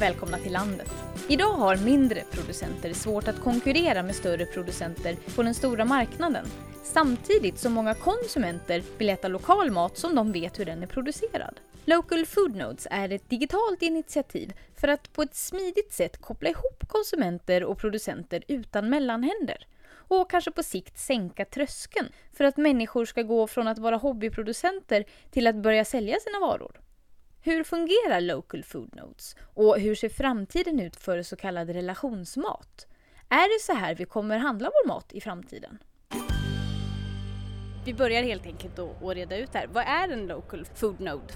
Välkomna till landet. Idag har mindre producenter svårt att konkurrera med större producenter på den stora marknaden. Samtidigt som många konsumenter vill äta lokal mat som de vet hur den är producerad. Local Food Nodes är ett digitalt initiativ för att på ett smidigt sätt koppla ihop konsumenter och producenter utan mellanhänder. Och kanske på sikt sänka tröskeln för att människor ska gå från att vara hobbyproducenter till att börja sälja sina varor. Hur fungerar Local Food Notes? Och hur ser framtiden ut för så kallad relationsmat? Är det så här vi kommer handla vår mat i framtiden? Vi börjar helt enkelt att reda ut här. Vad är en Local Food Node?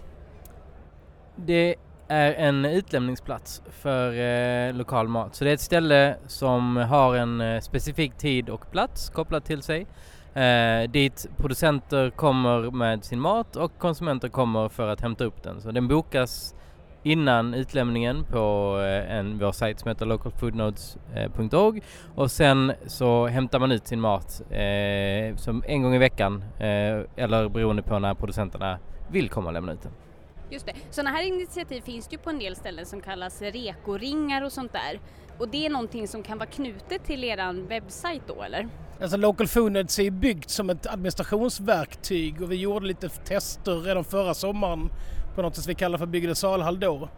Det är en utlämningsplats för eh, lokal mat. Så det är ett ställe som har en eh, specifik tid och plats kopplad till sig. Eh, dit producenter kommer med sin mat och konsumenter kommer för att hämta upp den. Så den bokas innan utlämningen på eh, en, vår sajt som heter localfoodnodes.org och sen så hämtar man ut sin mat eh, som en gång i veckan eh, eller beroende på när producenterna vill komma och lämna ut den. Just det. Sådana här initiativ finns det ju på en del ställen som kallas rekoringar och sånt där. Och det är någonting som kan vara knutet till er webbsajt då eller? Alltså Local Foodnets är byggt som ett administrationsverktyg och vi gjorde lite tester redan förra sommaren på något som vi kallar för byggde salhall då.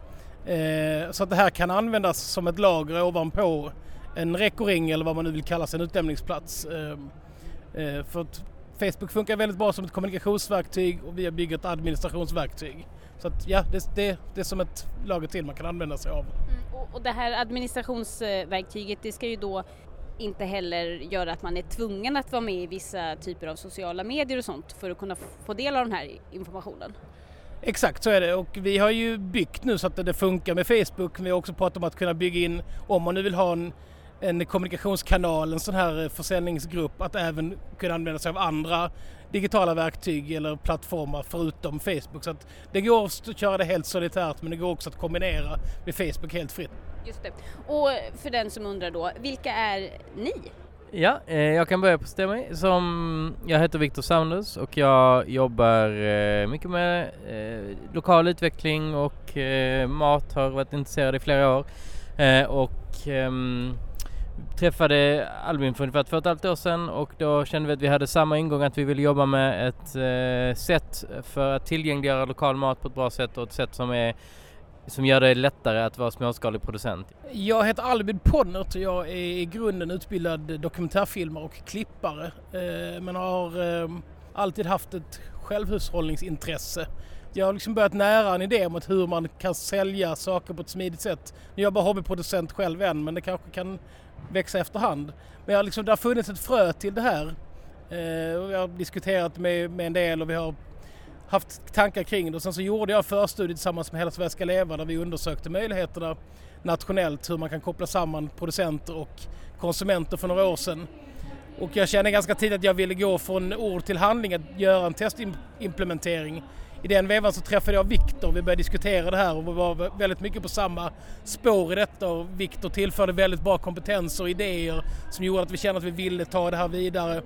Eh, så att det här kan användas som ett lager ovanpå en rekoring eller vad man nu vill kalla sin utlämningsplats. Eh, eh, för att Facebook funkar väldigt bra som ett kommunikationsverktyg och vi har byggt ett administrationsverktyg. Så att ja, det, det, det är som ett lager till man kan använda sig av. Mm, och, och det här administrationsverktyget det ska ju då inte heller göra att man är tvungen att vara med i vissa typer av sociala medier och sånt för att kunna få del av den här informationen. Exakt så är det och vi har ju byggt nu så att det funkar med Facebook. Vi har också pratat om att kunna bygga in, om man nu vill ha en, en kommunikationskanal, en sån här försäljningsgrupp, att även kunna använda sig av andra digitala verktyg eller plattformar förutom Facebook. Så att det går att köra det helt solitärt men det går också att kombinera med Facebook helt fritt. Just det. Och för den som undrar då, vilka är ni? Ja, eh, jag kan börja på mig. Som, jag heter Viktor Saunders och jag jobbar eh, mycket med eh, lokal utveckling och eh, mat, har varit intresserad i flera år. Eh, och ehm, träffade Albin för ungefär två och ett halvt år sedan och då kände vi att vi hade samma ingång att vi ville jobba med ett eh, sätt för att tillgängliggöra lokal mat på ett bra sätt och ett sätt som är som gör det lättare att vara småskalig producent? Jag heter Albin Ponnert och jag är i grunden utbildad dokumentärfilmare och klippare eh, men har eh, alltid haft ett självhushållningsintresse. Jag har liksom börjat nära en idé om hur man kan sälja saker på ett smidigt sätt. Nu är jag bara hobbyproducent själv än men det kanske kan växa efterhand. Men jag liksom, det har funnits ett frö till det här. Eh, och jag har diskuterat med, med en del och vi har haft tankar kring det. Och sen så gjorde jag förstudie tillsammans med Hela Sverige ska leva där vi undersökte möjligheterna nationellt hur man kan koppla samman producenter och konsumenter för några år sedan. Och jag kände ganska tidigt att jag ville gå från ord till handling, att göra en testimplementering i den vevan så träffade jag Viktor. Vi började diskutera det här och vi var väldigt mycket på samma spår i detta. Och Viktor tillförde väldigt bra kompetenser och idéer som gjorde att vi kände att vi ville ta det här vidare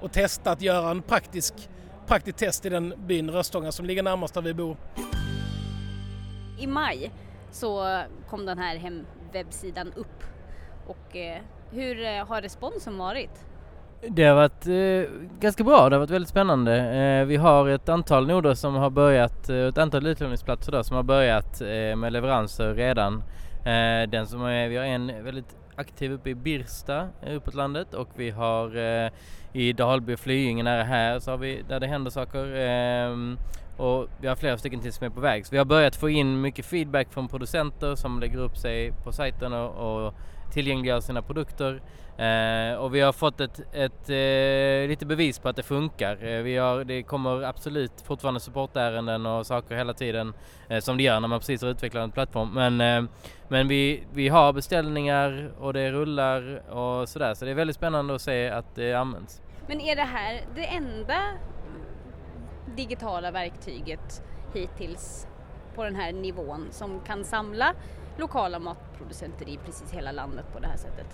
och testa att göra en praktisk, praktisk test i den byn Röstånga som ligger närmast där vi bor. I maj så kom den här hemwebbsidan upp och eh, hur eh, har responsen varit? Det har varit eh, ganska bra, det har varit väldigt spännande. Eh, vi har ett antal noder som har börjat, eh, ett antal utlåningsplatser då, som har börjat eh, med leveranser redan. Eh, den som är, vi har en väldigt aktiv uppe i Birsta eh, uppåt landet och vi har eh, i Dalby och Flyinge nära här så har vi, där det händer saker. Eh, och vi har flera stycken till som är på väg. Så vi har börjat få in mycket feedback från producenter som lägger upp sig på sajten och, och tillgängliggöra sina produkter. Eh, och vi har fått ett, ett eh, lite bevis på att det funkar. Eh, vi har, det kommer absolut fortfarande supportärenden och saker hela tiden eh, som det gör när man precis har utvecklat en plattform. Men, eh, men vi, vi har beställningar och det rullar och sådär så det är väldigt spännande att se att det används. Men är det här det enda digitala verktyget hittills på den här nivån som kan samla lokala matproducenter i precis hela landet på det här sättet?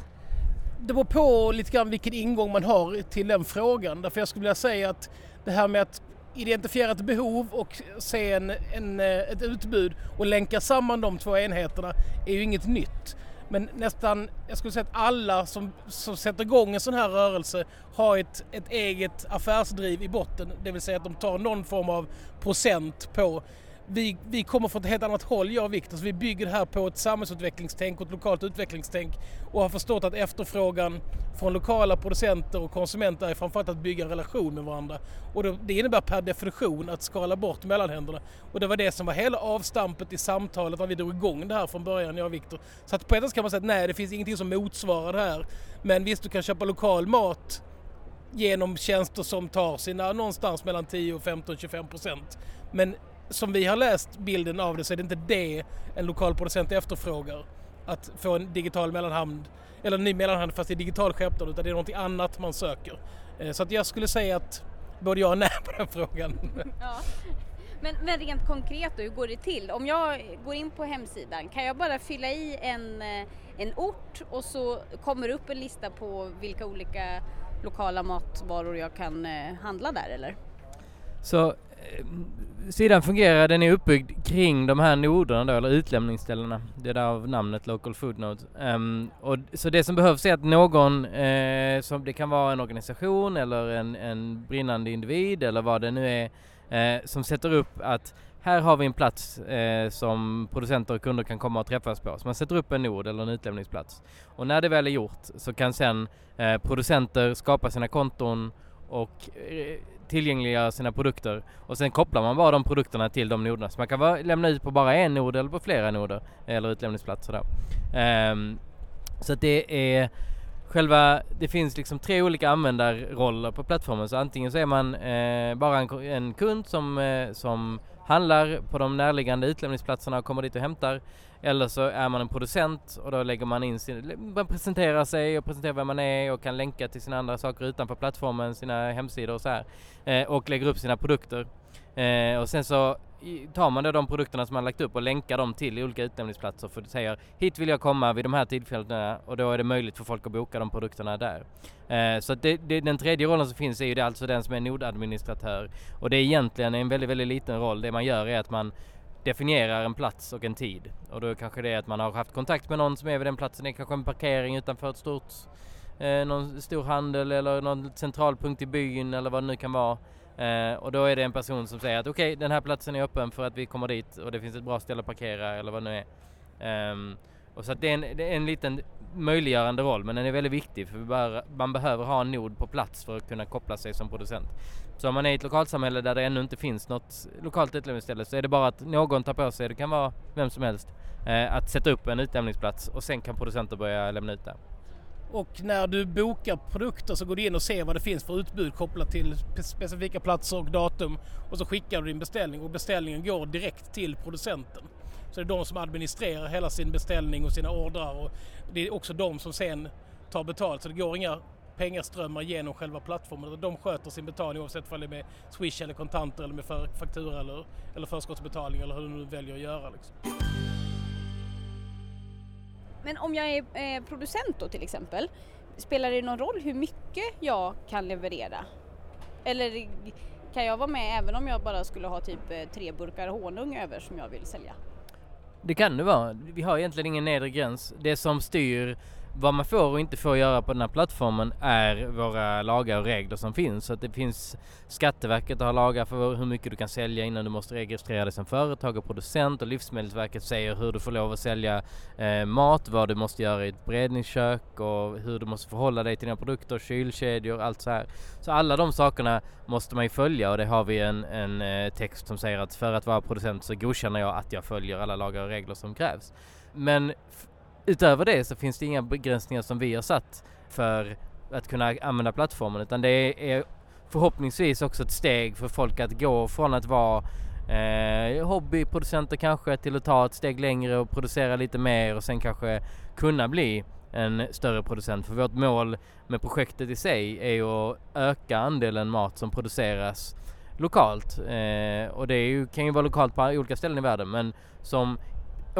Det beror på lite grann vilken ingång man har till den frågan. Därför jag skulle vilja säga att det här med att identifiera ett behov och se en, en, ett utbud och länka samman de två enheterna är ju inget nytt. Men nästan, jag skulle säga att alla som, som sätter igång en sån här rörelse har ett, ett eget affärsdriv i botten. Det vill säga att de tar någon form av procent på vi, vi kommer från ett helt annat håll, jag och Viktor, så vi bygger det här på ett samhällsutvecklingstänk och ett lokalt utvecklingstänk och har förstått att efterfrågan från lokala producenter och konsumenter är framförallt att bygga en relation med varandra. Och det innebär per definition att skala bort mellanhänderna. Och det var det som var hela avstampet i samtalet när vi drog igång det här från början, jag och Viktor. Så att på ett sätt kan man säga att nej, det finns ingenting som motsvarar det här. Men visst, du kan köpa lokal mat genom tjänster som tar sina någonstans mellan 10 och 15, 25 procent. Men som vi har läst bilden av det så är det inte det en lokal producent efterfrågar. Att få en digital mellanhand, eller en ny mellanhand fast i digital skepnad, utan det är någonting annat man söker. Eh, så att jag skulle säga att både jag och nej på den frågan. Ja. Men, men rent konkret då, hur går det till? Om jag går in på hemsidan, kan jag bara fylla i en, eh, en ort och så kommer det upp en lista på vilka olika lokala matvaror jag kan eh, handla där eller? Så Eh, sidan fungerar, den är uppbyggd kring de här noderna då, eller utlämningsställena. Det är därav namnet Local Food Node. Um, ehm, och, så det som behövs är att någon, eh, som det kan vara en organisation eller en, en brinnande individ eller vad det nu är, eh, som sätter upp att här har vi en plats eh, som producenter och kunder kan komma och träffas på. Så man sätter upp en nod eller en utlämningsplats. Och när det väl är gjort så kan sen eh, producenter skapa sina konton och eh, tillgängliggöra sina produkter och sen kopplar man bara de produkterna till de noderna. Så man kan vara, lämna ut på bara en nod eller på flera noder eller utlämningsplatser då. Um, ehm, så att det är själva, det finns liksom tre olika användarroller på plattformen så antingen så är man eh, bara en, en, kund som, eh, som handlar på de närliggande utlämningsplatserna och kommer dit och hämtar. Eller så är man en producent och då lägger man in sin, man presenterar sig och presenterar vem man är och kan länka till sina andra saker utanför plattformen, sina hemsidor och så här. Eh, och lägger upp sina produkter. Eh, och sen så tar man då de produkterna som man lagt upp och länkar dem till olika utlämningsplatser för du säger hit vill jag komma vid de här tillfällena och då är det möjligt för folk att boka de produkterna där. Eh, så det, det, den tredje rollen som finns är ju det alltså den som är nodadministratör och det är egentligen en väldigt, väldigt liten roll. Det man gör är att man definierar en plats och en tid och då kanske det är att man har haft kontakt med någon som är vid den platsen. Det är kanske en parkering utanför ett stort eh, någon stor handel eller någon centralpunkt i byn eller vad det nu kan vara. Eh, och då är det en person som säger att okej, okay, den här platsen är öppen för att vi kommer dit och det finns ett bra ställe att parkera eller vad det nu är. Um, och så att det är, en, det är en liten möjliggörande roll men den är väldigt viktig för bör, man behöver ha en nod på plats för att kunna koppla sig som producent. Så om man är i ett lokalsamhälle där det ännu inte finns något lokalt utlämningsställe så är det bara att någon tar på sig, det kan vara vem som helst, eh, att sätta upp en utlämningsplats och sen kan producenter börja lämna ut det. Och när du bokar produkter så går du in och ser vad det finns för utbud kopplat till specifika platser och datum och så skickar du din beställning och beställningen går direkt till producenten. Så det är de som administrerar hela sin beställning och sina ordrar och det är också de som sen tar betalt så det går inga pengaströmmar genom själva plattformen. De sköter sin betalning oavsett om det är med Swish eller kontanter eller med faktura eller, eller förskottsbetalning eller hur du nu väljer att göra. Liksom. Men om jag är eh, producent då till exempel, spelar det någon roll hur mycket jag kan leverera? Eller kan jag vara med även om jag bara skulle ha typ eh, tre burkar honung över som jag vill sälja? Det kan det vara. Vi har egentligen ingen nedre gräns. Det som styr vad man får och inte får göra på den här plattformen är våra lagar och regler som finns. Så att det finns Skatteverket har lagar för hur mycket du kan sälja innan du måste registrera dig som företag och producent och Livsmedelsverket säger hur du får lov att sälja eh, mat, vad du måste göra i ett beredningskök och hur du måste förhålla dig till dina produkter, kylkedjor, allt så här. Så alla de sakerna måste man ju följa och det har vi en, en eh, text som säger att för att vara producent så godkänner jag att jag följer alla lagar och regler som krävs. Men utöver det så finns det inga begränsningar som vi har satt för att kunna använda plattformen utan det är förhoppningsvis också ett steg för folk att gå från att vara eh, hobbyproducenter kanske till att ta ett steg längre och producera lite mer och sen kanske kunna bli en större producent. För vårt mål med projektet i sig är ju att öka andelen mat som produceras lokalt. Eh, och det ju, kan ju vara lokalt på olika ställen i världen men som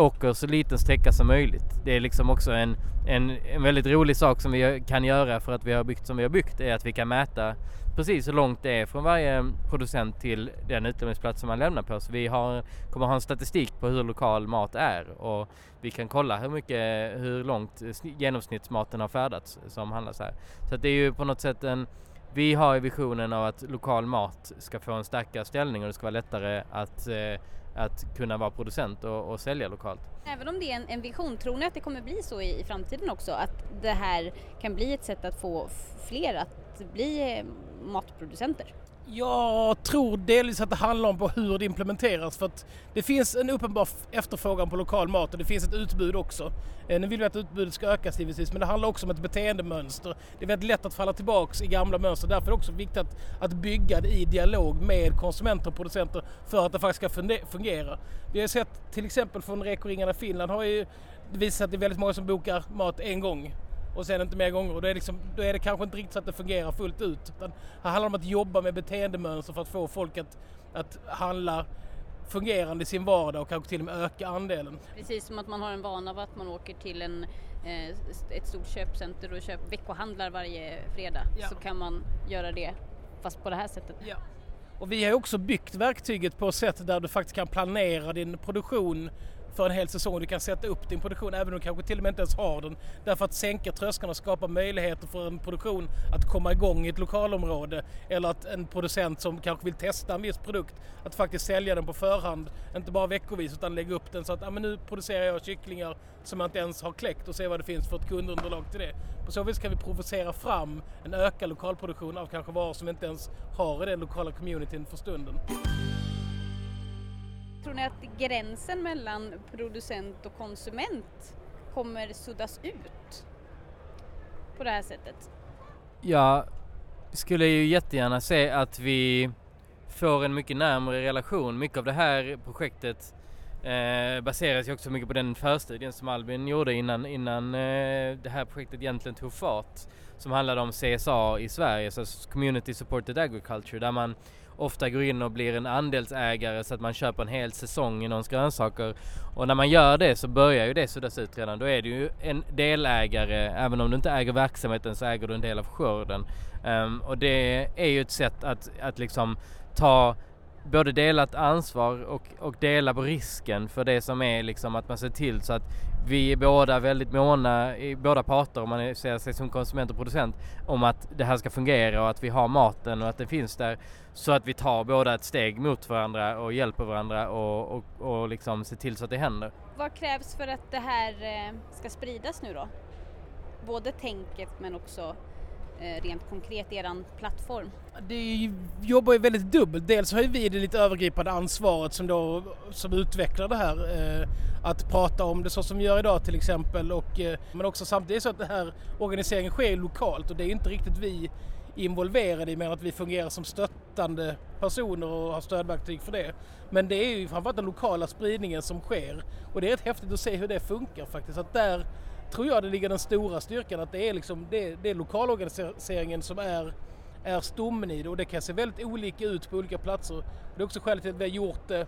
åker så liten sträcka som möjligt. Det är liksom också en, en, en väldigt rolig sak som vi kan göra för att vi har byggt som vi har byggt är att vi kan mäta precis hur långt det är från varje producent till den utlämningsplats som man lämnar på. Så vi har, kommer ha en statistik på hur lokal mat är och vi kan kolla hur mycket, hur långt genomsnittsmaten har färdats som handlas här. Så det är ju på något sätt en vi har ju visionen av att lokal mat ska få en starkare ställning och det ska vara lättare att, eh, att kunna vara producent och, och, sälja lokalt. Även om det är en, en, vision, tror ni att det kommer bli så i, i framtiden också? Att det här kan bli ett sätt att få fler att bli eh, matproducenter? Jag tror delvis att det handlar om på hur det implementeras för att det finns en uppenbar efterfrågan på lokal mat och det finns ett utbud också. Eh, nu vill vi att utbudet ska ökas givetvis men det handlar också om ett beteendemönster. Det är väldigt lätt att falla tillbaks i gamla mönster därför är det också viktigt att, att bygga det i dialog med konsumenter och producenter för att det faktiskt ska fungera. Vi har sett till exempel från Rekoringarna Finland har ju visat att det är väldigt många som bokar mat en gång och sen inte mer gånger. Då är, liksom, då är det kanske inte riktigt så att det fungerar fullt ut. Utan det handlar om att jobba med beteendemönster för att få folk att, att handla fungerande i sin vardag och kanske till och med öka andelen. Precis som att man har en vana av att man åker till en, eh, ett stort köpcenter och köp, veckohandlar varje fredag ja. så kan man göra det fast på det här sättet. Ja. Och vi har också byggt verktyget på ett sätt där du faktiskt kan planera din produktion för en hel säsong. Du kan sätta upp din produktion även om du kanske till och med inte ens har den. Därför att sänka trösklarna och skapa möjligheter för en produktion att komma igång i ett lokalområde. Eller att en producent som kanske vill testa en viss produkt, att faktiskt sälja den på förhand. Inte bara veckovis utan lägga upp den så att ah, men nu producerar jag kycklingar som jag inte ens har kläckt och se vad det finns för ett kundunderlag till det. På så vis kan vi provocera fram en ökad lokalproduktion av kanske varor som vi inte ens har i den lokala communityn för stunden. Tror ni att gränsen mellan producent och konsument kommer suddas ut på det här sättet? Jag skulle ju jättegärna se att vi får en mycket närmare relation. Mycket av det här projektet eh, baseras ju också mycket på den förstudien som Albin gjorde innan, innan eh, det här projektet egentligen tog fart. Som handlade om CSA i Sverige, så Community Supported Agriculture, där man ofta går in och blir en andelsägare så att man köper en hel säsong i någons grönsaker. Och när man gör det så börjar ju det suddas ut redan. Då är du ju en delägare, även om du inte äger verksamheten så äger du en del av skörden. Um, och det är ju ett sätt att, att liksom ta både delat ansvar och, och dela på risken för det som är liksom att man ser till så att vi är båda väldigt måna i båda parter om man ser sig som konsument och producent om att det här ska fungera och att vi har maten och att det finns där så att vi tar båda ett steg mot varandra och hjälper varandra och, och, och liksom ser till så att det händer. Vad krävs för att det här eh, ska spridas nu då? Både tänket men också Eh, rent konkret er plattform? Det jobbar ju väldigt dubbelt. Dels har ju vi det lite övergripande ansvaret som, då, som utvecklar det här. Eh, att prata om det så som vi gör idag till exempel. Och, eh, men också samtidigt så att den här organiseringen sker lokalt och det är inte riktigt vi involverade i mer att vi fungerar som stöttande personer och har stödverktyg för det. Men det är ju framförallt den lokala spridningen som sker och det är rätt häftigt att se hur det funkar faktiskt. Att där tror jag det ligger den stora styrkan att det är, liksom, det, det är lokalorganiseringen som är, är stommen i det och det kan se väldigt olika ut på olika platser. Det är också skälet till att vi har gjort det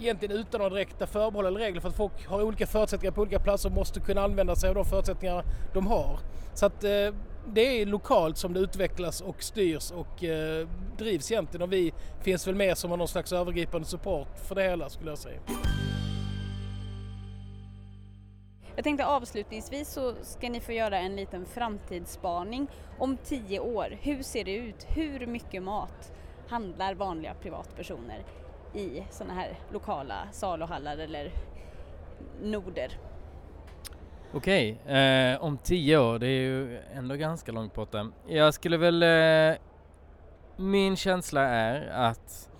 egentligen utan några direkta förbehåll eller regler för att folk har olika förutsättningar på olika platser och måste kunna använda sig av de förutsättningar de har. Så att eh, det är lokalt som det utvecklas och styrs och eh, drivs egentligen och vi finns väl med som någon slags övergripande support för det hela skulle jag säga. Jag tänkte avslutningsvis så ska ni få göra en liten framtidsspaning. Om tio år, hur ser det ut? Hur mycket mat handlar vanliga privatpersoner i sådana här lokala saluhallar eller noder? Okej, eh, om tio år, det är ju ändå ganska långt borta. Jag skulle väl... Eh, min känsla är att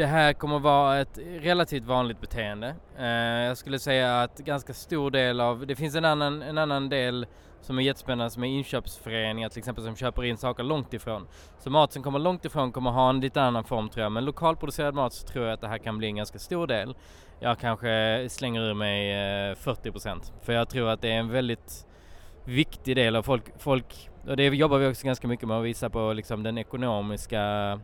det här kommer vara ett relativt vanligt beteende. Eh, jag skulle säga att ganska stor del av, det finns en annan, en annan del som är jättespännande som är inköpsföreningar till exempel som köper in saker långt ifrån. Så mat som kommer långt ifrån kommer ha en lite annan form tror jag, men lokalproducerad mat så tror jag att det här kan bli en ganska stor del. Jag kanske slänger ur mig eh, 40% för jag tror att det är en väldigt viktig del av folk, folk och det jobbar vi också ganska mycket med att visa på liksom den ekonomiska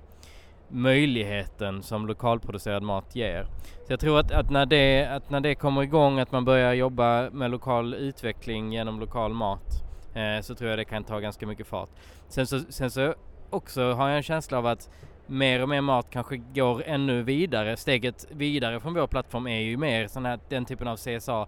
möjligheten som lokalproducerad mat ger. Så jag tror att, att, när det, att när det kommer igång, att man börjar jobba med lokal utveckling genom lokal mat, eh, så tror jag det kan ta ganska mycket fart. Sen så, sen så också har jag en känsla av att mer och mer mat kanske går ännu vidare. Steget vidare från vår plattform är ju mer sån här, den typen av CSA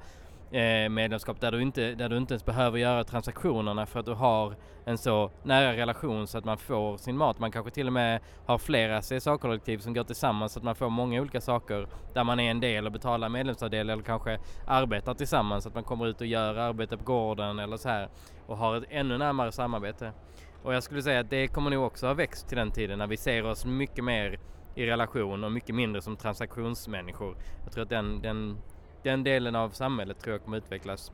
eh, medlemskap där du, inte, där du inte ens behöver göra transaktionerna för att du har en så nära relation så att man får sin mat. Man kanske till och med har flera CSA-kollektiv som går tillsammans så att man får många olika saker där man är en del och betalar medlemsavdel eller kanske arbetar tillsammans så att man kommer ut och gör arbete på gården eller så här och har ett ännu närmare samarbete. Och jag skulle säga att det kommer nog också ha växt till den tiden när vi ser oss mycket mer i relation och mycket mindre som transaktionsmänniskor. Jag tror att den, den, den delen av samhället tror jag kommer utvecklas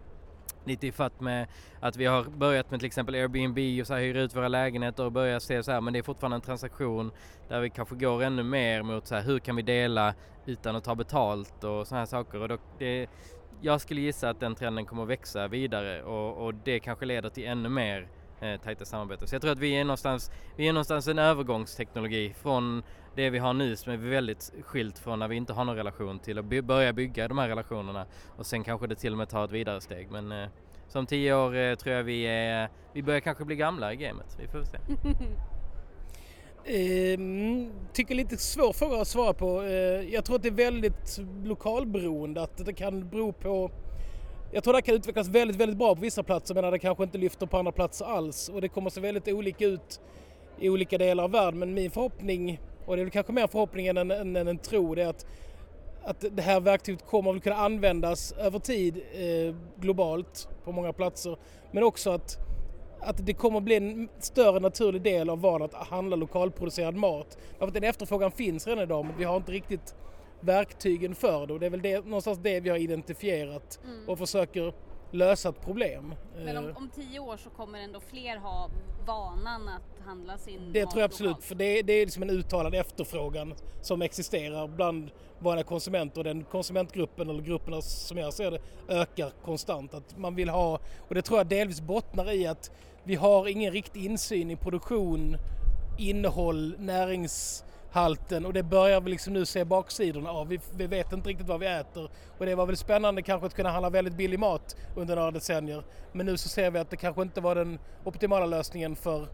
lite i fatt med att vi har börjat med till exempel Airbnb och så här hyra ut våra lägenheter och börja se så här men det är fortfarande en transaktion där vi kanske går ännu mer mot så här hur kan vi dela utan att ta betalt och sådana här saker och då, det, jag skulle gissa att den trenden kommer att växa vidare och, och det kanske leder till ännu mer eh, tajta samarbete. Så jag tror att vi är någonstans, vi är någonstans en övergångsteknologi från det vi har nu som är väldigt skilt från när vi inte har någon relation till att by börja bygga de här relationerna och sen kanske det till och med tar ett vidare steg. Men eh, som tio år eh, tror jag vi är, vi börjar kanske bli gamla i gamet. Vi får se. Ehm, tycker lite svår fråga att svara på. Ehm, jag tror att det är väldigt lokalberoende. Att det kan bero på... Jag tror det kan utvecklas väldigt, väldigt bra på vissa platser medan det kanske inte lyfter på andra platser alls. Och det kommer se väldigt olika ut i olika delar av världen. Men min förhoppning, och det är väl kanske mer förhoppning än en, än en tro, det är att, att det här verktyget kommer att kunna användas över tid eh, globalt på många platser. Men också att att det kommer att bli en större naturlig del av vardagen att handla lokalproducerad mat. För att den efterfrågan finns redan idag men vi har inte riktigt verktygen för det och det är väl det, någonstans det vi har identifierat mm. och försöker lösa ett problem. Men om, eh. om, tio år så kommer ändå fler ha vanan att handla sin Det mat tror jag absolut, lokalt. för det, det är liksom en uttalad efterfrågan som existerar bland vanliga konsumenter och den konsumentgruppen eller grupperna som jag ser det ökar konstant. Att man vill ha, och det tror jag delvis bottnar i att vi har ingen riktig insyn i produktion, innehåll, näringshalten och det börjar vi liksom nu se baksidorna av. Vi, vi, vet inte riktigt vad vi äter och det var väl spännande kanske att kunna handla väldigt billig mat under några decennier. Men nu så ser vi att det kanske inte var den optimala lösningen för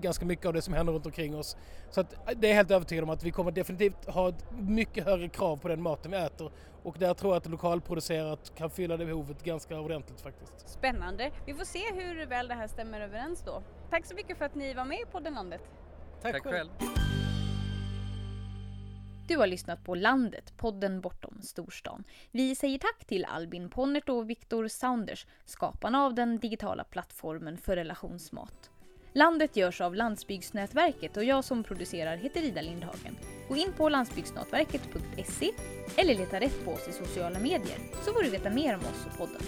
ganska mycket av det som händer runt omkring oss. Så att det är helt övertygad om att vi kommer definitivt ha ett mycket högre krav på den maten vi äter och där tror jag att lokalproducerat kan fylla det behovet ganska ordentligt faktiskt. Spännande! Vi får se hur väl det här stämmer överens då. Tack så mycket för att ni var med i podden Landet. Tack, Tack själv! Du har lyssnat på Landet, podden bortom storstan. Vi säger tack till Albin Ponnert och Viktor Saunders, skaparna av den digitala plattformen för relationsmat. Landet görs av Landsbygdsnätverket och jag som producerar heter Ida Lindhagen. Gå in på landsbygdsnätverket.se eller leta rätt på oss i sociala medier så får du veta mer om oss och podden.